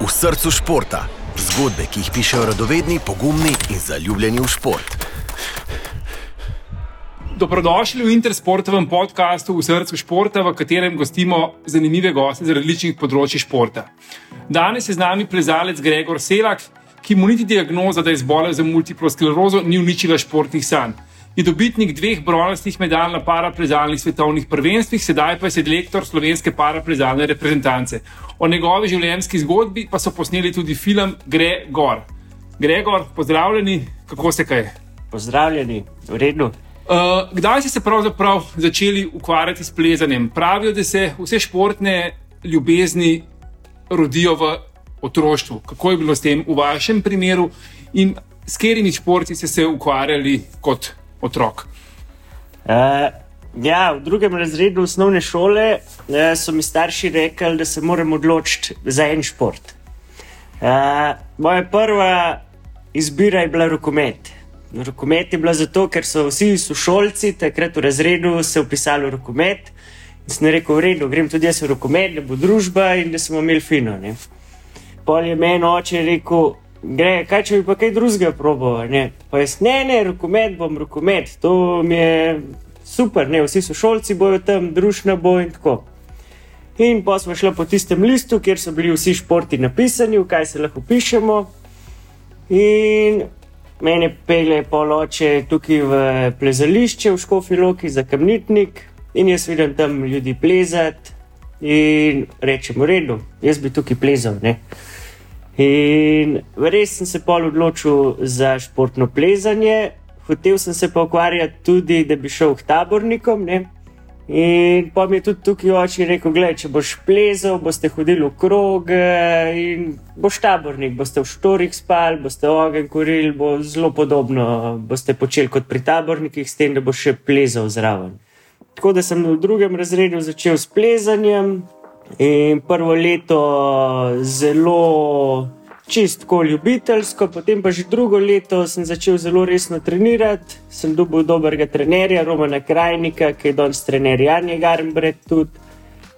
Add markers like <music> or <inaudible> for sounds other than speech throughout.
V srcu športa. Zgodbe, ki jih pišejo radovedni, pogumni in zaljubljeni v šport. Dobrodošli v Intersportovem podkastu v srcu športa, v katerem gostimo zanimive goste z različnih področji športa. Danes je z nami plezalec Gregor Selak, ki mu niti diagnoza, da je zbolel za multiplo sklerozo, ni uničila športnih sanj. Je dobitnik dveh bronastih medalj na paraplezalnih svetovnih prvenstvih, sedaj pa je selektor slovenske paraplezalne reprezentance. O njegovi življenjski zgodbi pa so posneli tudi film Gregor. Gregor, pozdravljeni, kako se kaj? Pozdravljeni, v redu. Uh, kdaj ste se pravzaprav začeli ukvarjati s plezanjem? Pravijo, da se vse športne ljubezni rodijo v otroštvu. Kako je bilo s tem v vašem primeru in s katerimi športi ste se ukvarjali kot otrok? Uh, ja, v drugem razredu osnovne šole uh, so mi starši rekli, da se moram odločiti za en šport. Uh, moja prva izbira je bila rokomet. Rokomet je bila zato, ker so vsi sošolci takrat v razredu se upisali v rokomet. In sem rekel, v redu, grem tudi jaz v rokomet, da bo družba in da smo imeli fino. Ne. Pol je meni oče rekel, gre, kaj če bi pa kaj drugega proboval. Ne. Pa jaz, ne, ne, rokomet bom rokomet, to mi je super, ne. vsi sošolci bojo tam, družna bo in tako. In pa smo šli po tistem listu, kjer so bili vsi športi napisani, v kaj se lahko pišemo. In mene pele poloče tukaj v plezališče, v Škofi Loki za kamnitnik. In jaz vidim tam ljudi plezati in rečem, v redu, jaz bi tukaj plezal. Ne? In res sem se pol odločil za športno plezanje, hotel sem se pa ukvarjati tudi, da bi šel k tabornikom. Ne? In pa mi je tudi tukaj oči rekel: Glej, če boš plezal, boste hodili v krog in boš tabornik, boste v štorih spal, boste ogen kurili, bo zelo podobno boste počeli kot pri tabornikih, s tem, da boš še plezal zraven. Tako da sem v drugem razredu začel s plezanjem in prvo leto zelo čistko ljubiteljsko, potem pa že drugo leto sem začel zelo resno trenirati. Sem dobil dobrega trenerja, Romana Krajnika, ki je danes trener Janja Garmbred tudi.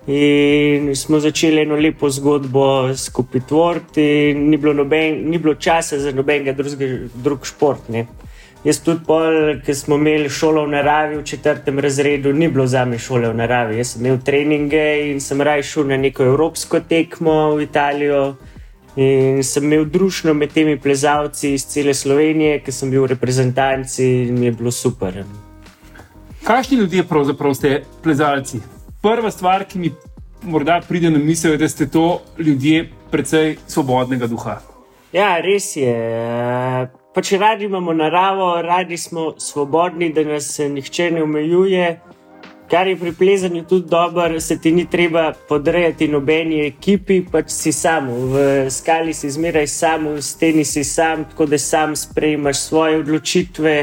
In smo začeli eno lepo zgodbo skupaj tvoriti, ni bilo, noben, ni bilo časa za nobenega drugega drug šport. Jaz tudi, ker smo imeli šolo v naravi v četrtem razredu, ni bilo za me šole v naravi. Jaz sem imel treninge in sem raje šel na neko evropsko tekmo v Italijo. In sem imel družbo med temi plezalci iz cele Slovenije, ki sem bil v reprezentanci in mi je bilo super. Kakšni ljudje pravzaprav ste plezalci? Prva stvar, ki mi morda pride na misel, je, da ste to ljudje precej svobodnega duha. Ja, res je. Pa če radi imamo naravo, radi smo svobodni, da nas nihče ne omejuje. Kar je pri plezanju tudi dobro, se ti ni treba podrejati nobeni ekipi, pač si sam, v skali si zmeraj sam, v steni si sam, tako da sam sprejmaš svoje odločitve.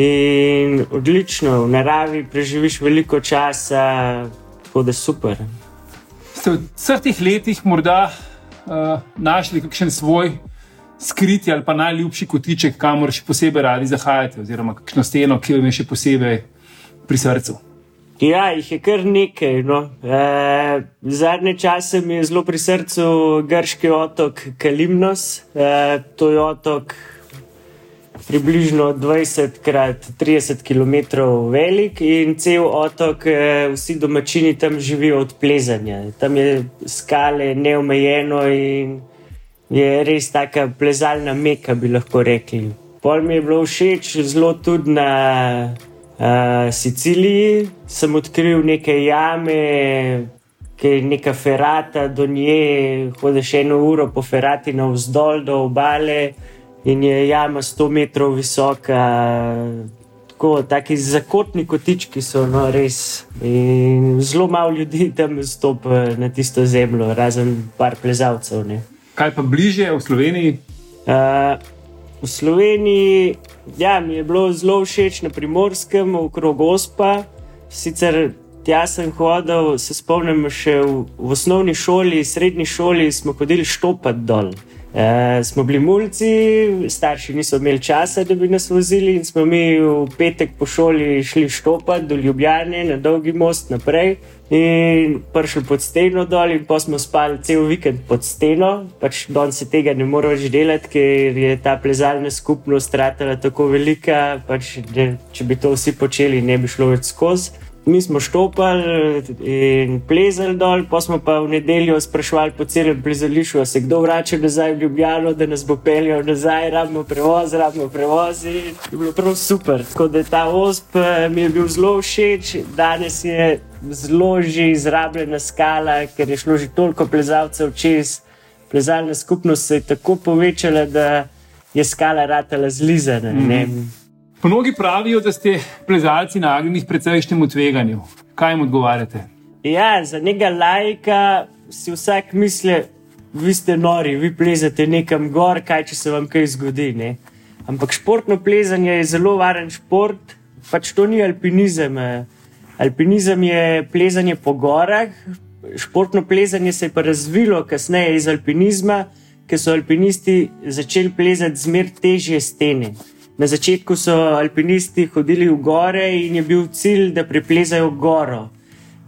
In odlično, v naravi preživiš veliko časa, tako da super. Ste v vseh teh letih morda uh, našli kakšen svoj skriti ali pa najljubši kotiček, kamor še posebej radi zahajate, oziroma kakšno steno, ki vam je še posebej pri srcu? Ja, jih je kar nekaj. No. E, zadnje čase mi je zelo pri srcu grški otok Kalimnos. E, to je otok približno 20 krat 30 km velik in cel otok, e, vsi domačini tam živijo od plezanja. Tam je skale neomejeno in je res tako plezalna meka, bi lahko rekli. Pol mi je bilo všeč zelo tudi na uh, Siciliji. Sem odkril neke jame, ki je neka ferata, do nje hodiš eno uro po ferati na vzdolj do obale in je jama 100 metrov visoka. Tako, taki zakotni kotički so no, res. In zelo malo ljudi tam stopi na tisto zemljo, razen par plezalcev. Kaj pa bližje v Sloveniji? Uh, v Sloveniji ja, mi je bilo zelo všeč na primorskem, okrog Ospa. Sicer tja sem hodil, se spomnim še v, v osnovni šoli, srednji šoli smo hodili štopati dol. Uh, smo bili mulci, starši niso imeli časa, da bi nas vozili, in smo mi v petek po šoli šli štopati do Ljubljana, na dolgi most naprej. In prišli pod steno dol, in pa smo spali cel vikend pod steno. Pač danes se tega ne more več delati, ker je ta plezalna skupnost ratala tako velika, pač, da če bi to vsi počeli, ne bi šlo več skozi mi smo štopali in plezali dol, pa smo pa v nedeljo sprašvali po celem plezališču, se kdo vrača nazaj v Ljubljano, da nas bo peljal nazaj, rabimo prevoz, rabimo prevoz. In je bilo prav super. Tako da ta osp eh, mi je bil zelo všeč, danes je zelo že izrabljena skala, ker je šlo že toliko plezalcev čez. Plezalna skupnost se je tako povečala, da je skala ratala zlizana. Mm -hmm. Mnogi pravijo, da ste plezalci nagnjeni precejšnjemu tveganju. Kaj jim odgovarjate? Ja, za nekega lajka si vsak misli, vi ste nori, vi plezate nekam gor, kaj če se vam kaj zgodi. Ne? Ampak športno plezanje je zelo varen šport, pač to ni alpinizem. Alpinizem je plezanje po gorah, športno plezanje se je pa razvilo kasneje iz alpinizma, ker so alpinisti začeli plezati zmer težje stene. Na začetku so alpinisti hodili v gore in je bil cilj, da preplezajo goro.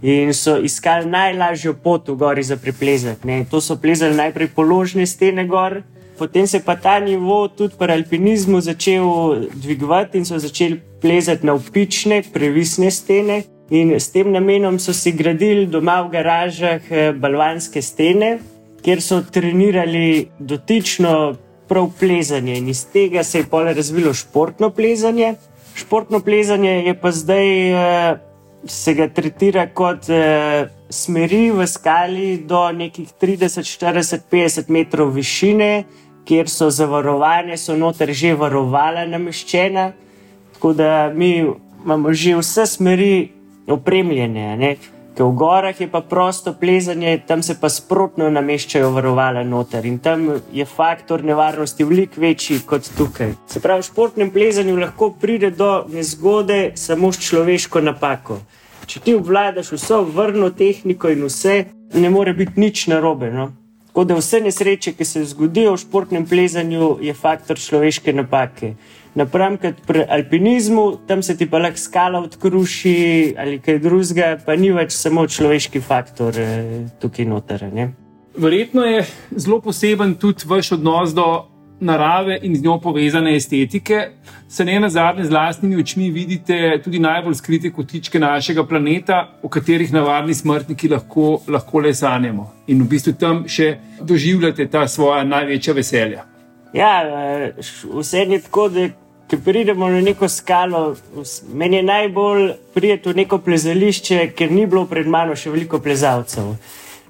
In so iskali najlažjo pot v gori za preplezati. To so plezali najprej položne stene gor, potem se pa ta nivo tudi pri alpinizmu začel dvigovati in so začeli plezati na upične, previsne stene. In s tem namenom so si gradili doma v garažah eh, balvanske stene, kjer so trenirali dotično prav plezanje. In iz tega se je pole razvilo športno plezanje. Športno plezanje je pa zdaj, uh, se ga tretira kot uh, smeri v skali do nekih 30, 40, 50 metrov višine, kjer so zavarovane, so noter že varovala nameščena. Tako da mi imamo že vse smeri opremljene. Ne? Ker v gorah je pa prosto plezanje, tam se pa sprotno nameščajo varovala noter in tam je faktor nevarnosti veliko večji kot tukaj. Se pravi, v športnem plezanju lahko pride do nezgode samo s človeško napako. Če ti obvladaš vso vrno tehniko in vse, ne more biti nič narobe. No? Tako da vse nesreče, ki se zgodijo v športnem plezanju, je faktor človeške napake napram kot pri alpinizmu, tam se ti pa lahko skala odkruši ali kaj drugega, pa ni več samo človeški faktor eh, tukaj noter. Ne? Verjetno je zelo poseben tudi vaš odnos do narave in z njo povezane estetike. Se ne na zadnje z vlastnimi očmi vidite tudi najbolj skrite kotičke našega planeta, o katerih navadni smrtniki lahko, lahko le sanjamo. In v bistvu tam še doživljate ta svoja največja veselja. Ja, eh, vse je tako, da ki pridemo na neko skalo, meni je najbolj prijeti v neko plezališče, ker ni bilo pred mano še veliko plezalcev.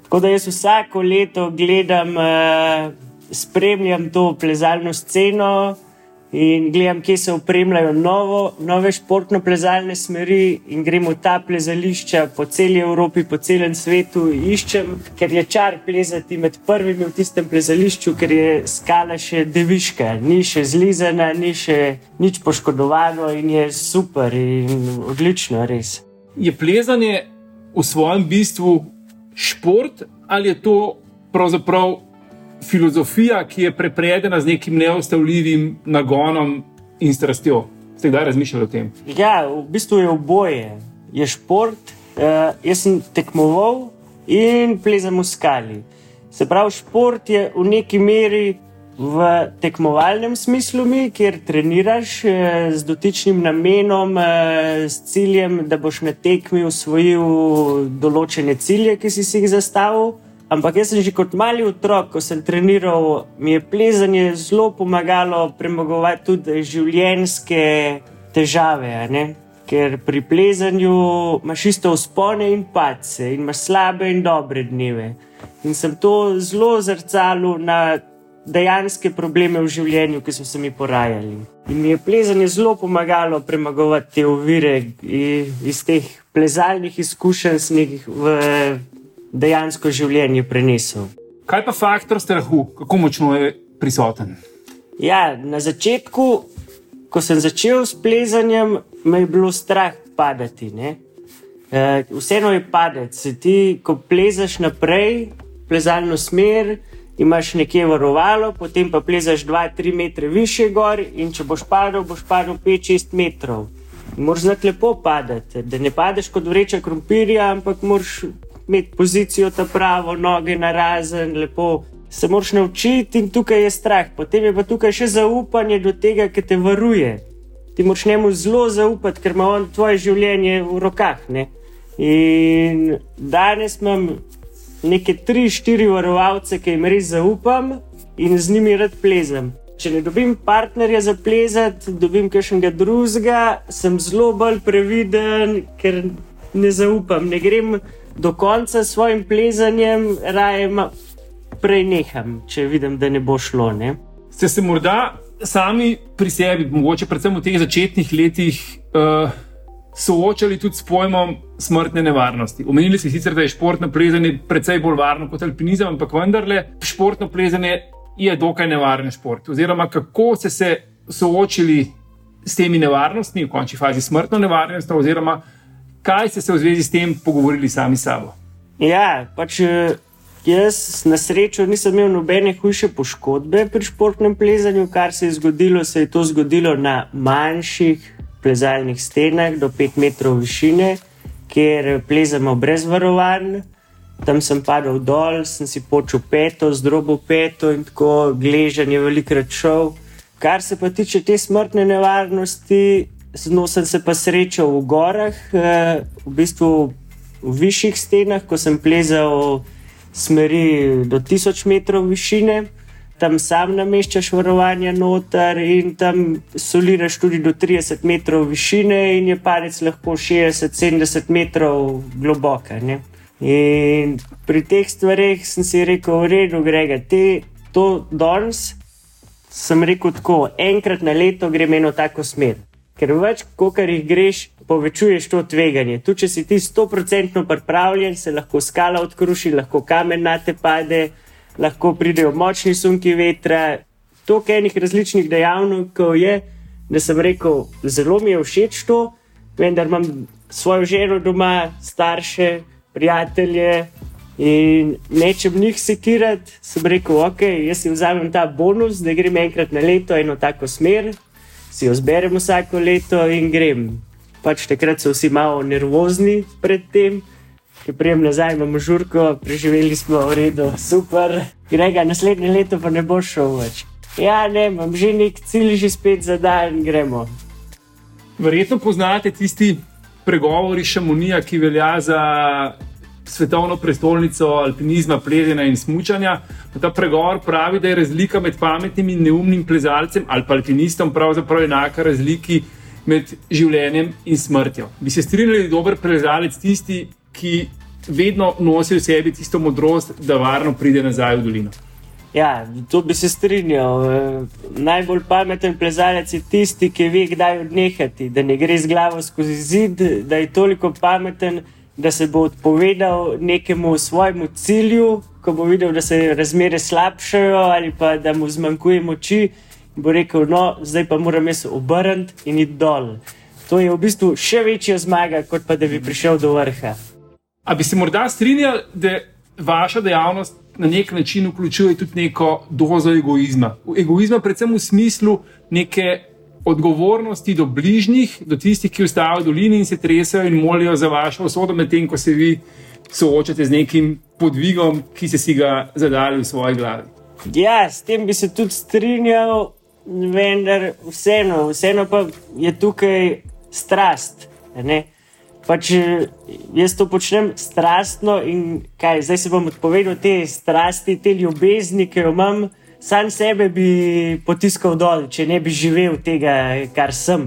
Tako da jaz vsako leto gledam, uh, spremljam to plezalno sceno in gledam, kje se upremljajo novo, nove športno-plezalne smeri in gremo ta plezališča po celi Evropi, po celem svetu. Iščem, ker je čar plezati med prvimi v tistem plezališču, ker je skala še deviška, ni še zlizana, ni še nič poškodovano in je super in odlično, res. Je plezanje v svojem bistvu šport ali je to pravzaprav filozofija, ki je prepredena z nekim neostavljivim nagonom in strastjo. Ste kdaj razmišljali o tem? Ja, v bistvu je oboje. Je šport, uh, jaz sem tekmoval in plezam v skali. Se pravi, šport je v neki meri v tekmovalnem smislu, mi, kjer treniraš uh, z dotičnim namenom, uh, s ciljem, da boš na tekmi usvojil določene cilje, ki si jih zastavil. Ampak jaz sem že kot mali otrok, ko sem treniral, mi je plezanje zelo pomagalo premagovati tudi življenjske težave. Ker pri plezanju imaš isto vzpone in pace, in imaš slabe in dobre dneve. In sem to zelo zrcalo na dejanske probleme v življenju, ki so se mi porajali. In mi je plezanje zelo pomagalo premagovati te ovire iz teh plezalnih izkušenj v dejansko življenje prenesel. Kaj pa faktor strahu, kako močno je prisoten? Ja, na začetku, ko sem začel s plezanjem, me je bilo strah padati. E, vseeno je padec. Ti, ko plezaš naprej, plezalno smer, imaš nekje varovalo, potem pa plezaš 2-3 metre više gor in če boš padel, boš padel 5-6 metrov. Moraš znati lepo padati, da ne padeš kot vreča krompirja, ampak moraš imeti pozicijo ta pravo, noge na razen, lepo se moraš naučiti in tukaj je strah. Potem je pa tukaj še zaupanje do tega, ki te varuje. Ti moraš njemu zelo zaupati, ker ima on tvoje življenje v rokah. Ne? In danes imam neke tri, štiri varovalce, ki jim res zaupam in z njimi rad plezam. Če ne dobim partnerja za plezati, dobim kakšnega drugega, sem zelo bolj previden, ker ne zaupam. Ne grem do konca s svojim plezanjem, raje ma, prej neham, če vidim, da ne bo šlo. Ne? Ste se morda sami pri sebi, mogoče predvsem v teh začetnih letih, uh, soočali tudi s pojmom smrtne nevarnosti? Omenili ste sicer, da je športno plezanje precej bolj varno kot alpinizem, ampak vendarle športno plezanje je dokaj nevaren šport. Oziroma, kako ste se soočili s temi nevarnostmi, v končni fazi smrtno nevarnostjo, oziroma kaj ste se v zvezi s tem pogovorili sami s sabo? Ja, pač jaz na srečo nisem imel nobene hujše poškodbe pri športnem plezanju. Kar se je zgodilo, se je to zgodilo na manjših plezalnih stenah do 5 metrov višine, kjer plezamo brez varovanj. Tam sem padel dol, sem si počel peto, zdrobo peto in tako gležen je velikrat šel. Kar se pa tiče te smrtne nevarnosti, z njo sem se pa srečal v gorah, v bistvu v višjih stenah, ko sem plezal smeri do 1000 metrov višine. Tam sam nameščaš varovanje noter in tam soliraš tudi do 30 metrov višine, in je padec lahko 60-70 metrov globoka. Ne? In pri teh stvareh sem si rekel, v redu, grega, te, to danes sem rekel tako, enkrat na leto grem eno tako smer. Ker več, kot jih greš, povečuješ to tveganje. Tu, če si ti 100% pripravljen, se lahko skala odkruši, lahko kamen na te pade, lahko pridejo močni sunki vetra. To, kar enih različnih dejavnikov je, da sem rekel, zelo mi je všeč to, vendar imam svojo ženo doma, starše, prijatelje. In nečem njih sekirati, sem rekel, ok, jaz si vzamem ta bonus, da grem enkrat na leto eno tako smer, si jo zberem vsako leto in grem. Pač takrat so vsi malo nervozni pred tem, ki prijem nazaj, imamo žurko, preživeli smo v redu, super. Grega, naslednje leto pa ne bo šel več. Ja, ne, imam že nek cilj, že spet za dan gremo. Verjetno poznate tisti pregovori Šamonija, ki velja za svetovno prestolnico alpinizma, plezanja in smutanja. Ta pregovor pravi, da je razlika med pametnim in neumnim plezalcem ali pa alpinistom pravzaprav enaka razliki med življenjem in smrtjo. Bi se strinjali, da je dober plezalec tisti, ki vedno nosi v sebi tisto modrost, da varno pride nazaj v dolino. Ja, to bi se strinjal. Najbolj pameten plezalec je tisti, ki ve, kdaj odnehati, da ne gre z glavo skozi zid, da je toliko pameten, da se bo odpovedal nekemu svojemu cilju, ko bo videl, da se razmere slabšajo ali pa da mu zmanjkuje moči. Bo rekel, no, zdaj pa moram jaz obrniti in iti dol. To je v bistvu še večja zmaga, kot pa da bi prišel do vrha. A bi se morda strinjali, da vaša dejavnost na nek način vključuje tudi neko dozo egoizma? Egoizma, predvsem v smislu neke odgovornosti do bližnjih, do tistih, ki ostajajo v dolini in se tresajo in molijo za vašo usodo, medtem ko se vi soočate z nekim podvigom, ki ste si ga zadali v svoji glavi. Ja, s tem bi se tudi strinjal, vendar vseeno, vseeno pa je tukaj strast. Pač jaz to počnem strastno in kaj, zdaj se bom odpovedal te strasti, te ljubezni, ki jo imam sam sebe bi potiskal dol, če ne bi živel tega, kar sem.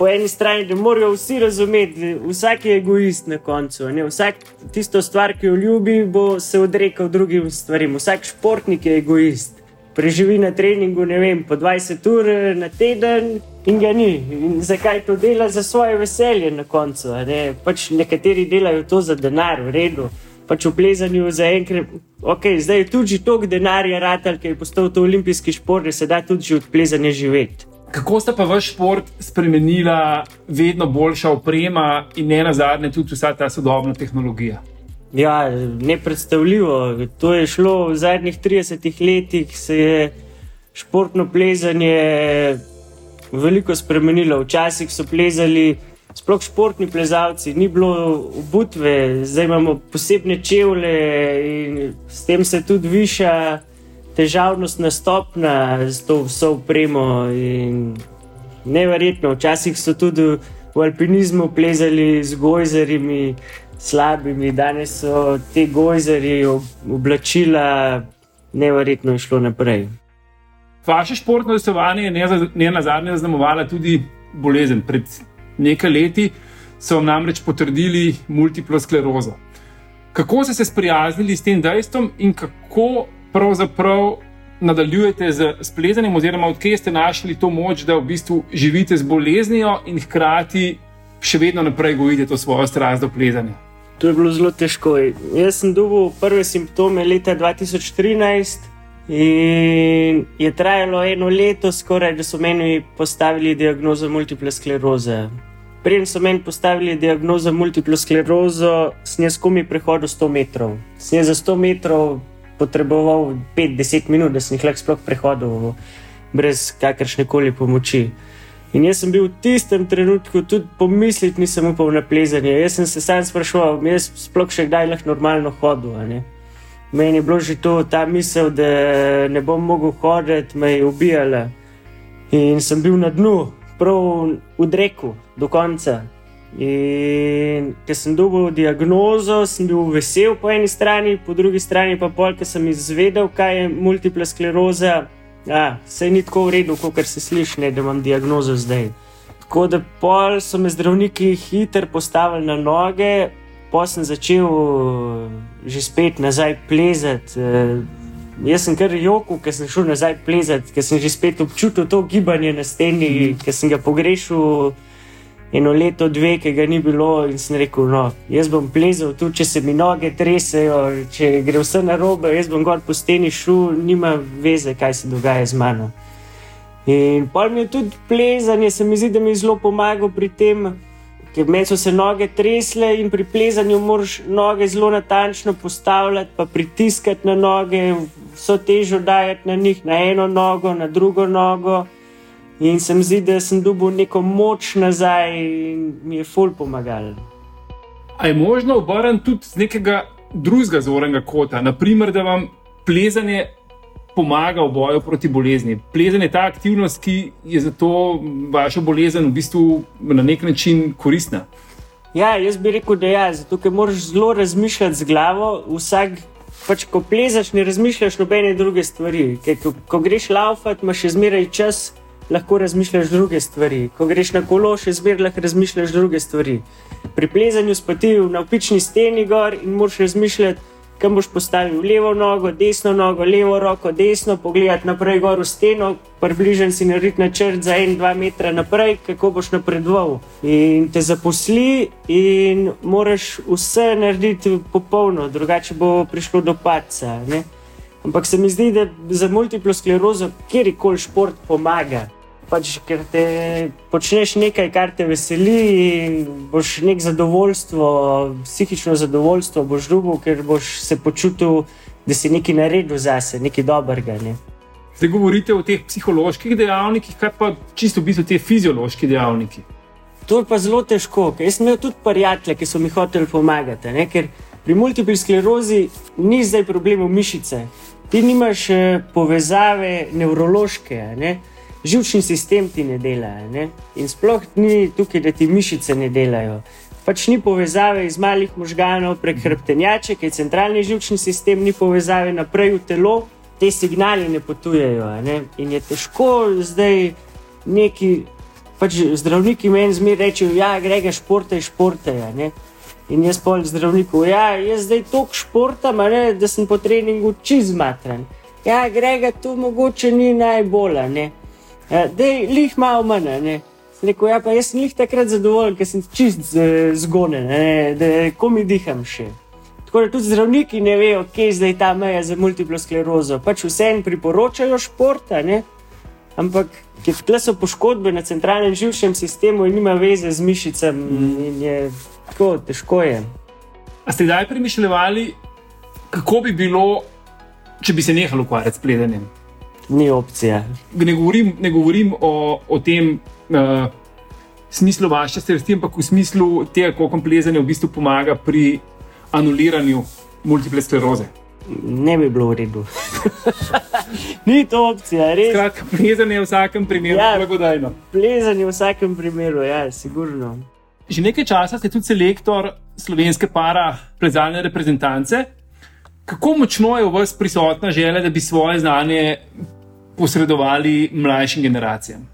Po eni strani, da morajo vsi razumeti, vsak je egoist na koncu. Ne? Vsak tisto stvar, ki jo ljubi, bo se odrekel drugim stvarem. Vsak športnik je egoist. Preživi na treningu, ne vem, po 20 ur na teden in ga ni. In zakaj to dela za svoje veselje na koncu? Ne? Pač nekateri delajo to za denar, v redu pač v plezanju za enkrat. Okay, zdaj je tudi toliko denarja, ratal, ki je postal to olimpijski šport, da se da tudi od plezanja živeti. Kako sta pa vaš šport spremenila vedno boljša oprema in ne na zadnje tudi vsa ta sodobna tehnologija? Ja, nepredstavljivo. To je šlo v zadnjih 30 letih, se je športno plezanje veliko spremenilo. Včasih so plezali, sploh športni plezalci, ni bilo obutve, zdaj imamo posebne čevlje in s tem se tudi viša težavnost nastopna z to vso upremo. Neverjetno, včasih so tudi v alpinizmu plezali z gojzerji, slabimi, danes so te gojzerji, ob- oblačila, neverjetno je šlo naprej. Vaše športno delovanje je ne, za- ne nazadnje zaznamovala tudi bolezen. Pred nekaj leti so vam namreč potrdili multiplo sklerozo. Kako ste se sprijaznili s tem dejstvom in kako pravzaprav nadaljujete z plezanjem, oziroma odkje ste našli to moč, da v bistvu živite z boleznijo in hkrati še vedno naprej gojite to svojo strast do plezanja? To je bilo zelo težko. Jaz sem dobil prve simptome leta 2013 in je trajalo eno leto, skoraj da so meni postavili diagnozo multiple skleroze. Preden so meni postavili diagnozo multiple sklerozo, sem jaz komi prehodil 100 metrov. Sem jaz za 100 metrov potreboval 5-10 minut, da sem jih lahko sploh prehodil brez kakršne koli pomoči. In jaz sem bil v tistem trenutku tudi pomisliti, nisem upal na plezanje. Jaz sem se sam sprašoval, jaz sploh še kdaj lahko normalno hodil. a ne. Meni je bilo že to, ta misel, da ne bom mogel hoditi, me je ubijala. In sem bil na dnu, prav v dreku, do konca. In ker sem dobil diagnozo, sem bil vesel po eni strani, po drugi strani pa pol, ker sem izvedel, kaj je multipla skleroza. Ja, sej ni tako v redu, kot se sliši, ne, da imam diagnozo zdaj. Tako da pol so me zdravniki hitro postavili na noge, pa sem začel eh, že spet nazaj plezati. Jaz sem kar jokal, ker sem šel nazaj plezati, ker sem že spet občutil to gibanje na steni, ker sem ga pogrešal eno leto, dve, ki ga ni bilo. In sem rekel, no, jaz bom plezal tudi, če se mi noge tresejo, če gre vse na robe, jaz bom gor po steni šel, nima veze, kaj se dogaja z mano. In pol mi je tudi plezanje, se mi zdi, da mi je zelo pomagal pri tem, ker meni so se noge tresle in pri plezanju moraš noge zelo natančno postavljati, pa pritiskati na noge, vso težo dajati na njih, na eno nogo, na drugo nogo. In se mi zdi, da sem dobil neko moč nazaj in mi je ful pomagal. A je možno obrniti tudi z nekega drugega zornega kota, naprimer, da vam plezanje pomaga v boju proti bolezni. Plezanje je ta aktivnost, ki je za to vašo bolezen v bistvu na nek način koristna. Ja, jaz bi rekel, da ja, zato ker moraš zelo razmišljati z glavo. Vsak, pač, ko plezaš, ne razmišljaš nobene druge stvari. Ker, ko, ko greš laufat, imaš še zmeraj čas, lahko razmišljaš druge stvari. Ko greš na kolo, še zmeraj lahko razmišljaš druge stvari. Pri plezanju spati na opični steni gor in moraš razmišljati, kam boš postavil levo nogo, desno nogo, levo roko, desno, pogledati naprej gor v steno, približen si narediti načrt za en, dva metra naprej, kako boš napredoval. In te zaposli in moraš vse narediti popolno, drugače bo prišlo do padca. Ne? Ampak se mi zdi, da za multiplo sklerozo kjerkoli šport pomaga. Pač, ker te počneš nekaj, kar te veseli, in boš nek zadovoljstvo, psihično zadovoljstvo boš dobil, ker boš se počutil, da si nekaj naredil zase, nekaj dobrega. Ne? Zdaj govorite o teh psiholoških dejavnikih, kaj pa čisto v bistvu te fiziološki dejavniki. To je pa zelo težko, jaz sem imel tudi prijatelje, ki so mi hoteli pomagati. Ne? Ker pri multipli sklerozi ni zdaj problem v mišice. Ti nimaš eh, povezave nevrološke, ne? Živčni sistem ti ne dela. Ne? In sploh ni tukaj, da ti mišice ne delajo. Pač ni povezave iz malih možganov prek hrbtenjače, ki je centralni živčni sistem, ni povezave naprej v telo, te signali ne potujejo. Ne? In je težko zdaj neki pač zdravniki meni zmeraj rečejo, da ja, greš športaj, športaj. a ne. In jaz pol zdravniku, ja, jaz zdaj toliko športam, a ne, da sem po treningu čez matran. Ja, grega tu mogoče ni najbolj, a ne. Ja, Dej, lih malo manj, ne. Sem rekel, ja, pa jaz sem jih takrat zadovoljen, ker sem čist z- zgonen, ne, da komi diham še. Tako da tudi zdravniki ne vejo, kje je zdaj ta meja za multiplo sklerozo. Pač vsem priporočajo šport, a ne. Ampak tle so poškodbe na centralnem živčnem sistemu in nima veze z mišicami, in je tako težko je. A ste kdaj premišljali, kako bi bilo, če bi se nehali ukvarjati s plesanjem? Ni opcija. Ne govorim, ne govorim o, o tem uh, smislu vaše strasti, ampak v smislu tega, kako plezanje v bistvu pomaga pri anuliranju multiple skleroze. Ne bi bilo v redu. <laughs> Ni to opcija, res. Skratka, plezanje je v vsakem primeru Ja. blagodajno. Plezanje v vsakem primeru, ja, sigurno. Že nekaj časa ste tudi selektor slovenske para plezalne reprezentance. Kako močno je v vas prisotna želja, da bi svoje znanje posredovali mlajšim generacijam?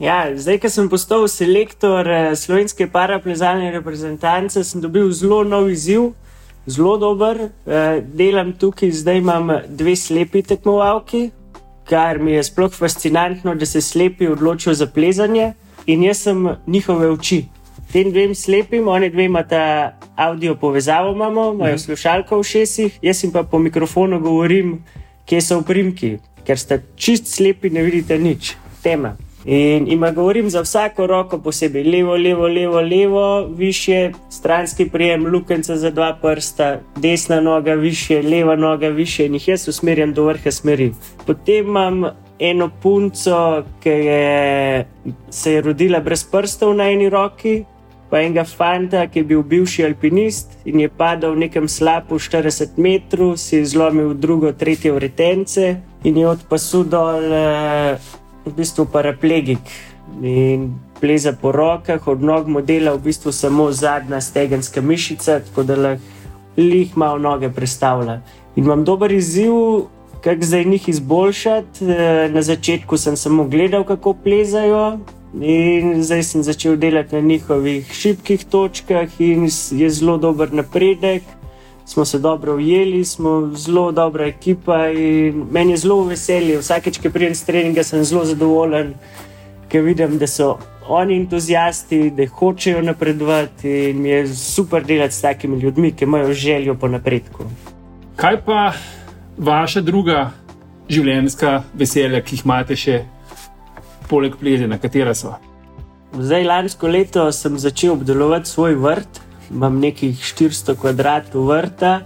Ja, zdaj, ko sem postal selektor eh, slovenske paraplezalne reprezentance, sem dobil zelo nov izziv, zelo dober. Eh, Delam tukaj, zdaj imam dve slepi tekmovalki, kar mi je sploh fascinantno, da se slepi odločijo za plezanje in jaz sem njihove oči. Tem dvem slepim, oni dve imata audio povezavo, imamo, imajo slušalko v šesih, jaz jim pa po mikrofonu govorim, kje so uprimki, ker ste čist slepi, ne vidite nič, tema. In ima govorim za vsako roko posebej, levo, levo, levo, levo, više, stranski prijem, lukenca za dva prsta, desna noga više, leva noga više in jih jaz usmerjam do vrha smeri. Potem imam eno punco, ki je, se je rodila brez prstov na eni roki, pa enega fanta, ki je bil bivši alpinist in je padal v nekem slapu 40 metrov, si je zlomil drugo, tretje vretence in je od pasu dol. Eh, v bistvu paraplegik in pleza po rokah, od nog modela v bistvu samo zadnja stegenska mišica, tako da lahko lih malo noge predstavlja. In imam dober izziv, kako zdaj njih izboljšati. Eh, Na začetku sem samo gledal, kako plezajo. In zdaj sem začel delati na njihovih šibkih točkah, in je zelo dober napredek smo se dobro ujeli, smo zelo dobra ekipa in meni je zelo veselje. Vsakeč, ko pridem s treninga, sem zelo zadovoljen, ker vidim, da so oni entuzijasti, da hočejo napredovati in mi je super delati s takimi ljudmi, ki imajo željo po napredku. Kaj pa vaša druga življenjska veselja, ki jih imate še poleg plezanja, katera so? Zdaj, lansko leto sem začel obdelovati svoj vrt, imam nekih 400 kvadratov vrta.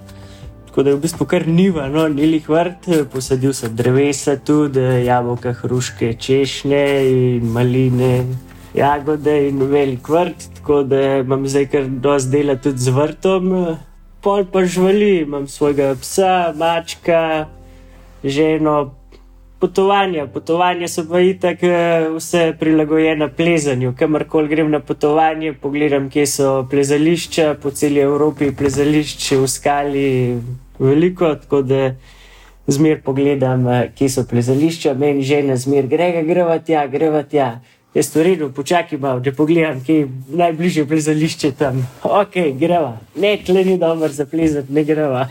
Tako da je v bistvu kar niva, no, nilih vrt, posadil sem drevesa, tudi jabolka, hruške, češnje in maline, jagode in velik vrt, tako da imam zdaj kar dosti dela tudi z vrtom. Pol pa živali, imam svojega psa, mačka, ženo, potovanja. Potovanja so pa itak eh, vse prilagojena plezanju. Kamorkoli grem na potovanje, pogledam, kje so plezališča, po celi Evropi je plezališč v skali veliko, tako da zmer pogledam, eh, kje so plezališča, meni žena zmer grega, greva tja, greva tja. Jaz to redu, počakaj malo, da pogledam, kje je najbližje plezališče tam. Ok, greva. Ne, tle ni dobro za plezati, ne greva.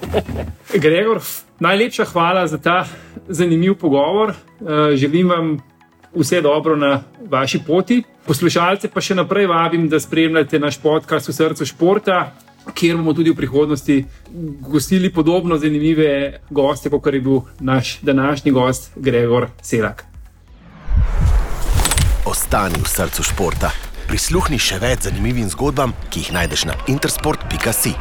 <laughs> Gregor, najlepša hvala za ta zanimiv pogovor. Eh, Želim vam vse dobro na vaši poti. Poslušalce pa še naprej vabim, da spremljate naš podcast v srcu športa, kjer bomo tudi v prihodnosti gostili podobno zanimive goste, kot je bil naš današnji gost Gregor Selak. Ostani v srcu športa. Prisluhni še več zanimivim zgodbam, ki jih najdeš na intersport.si.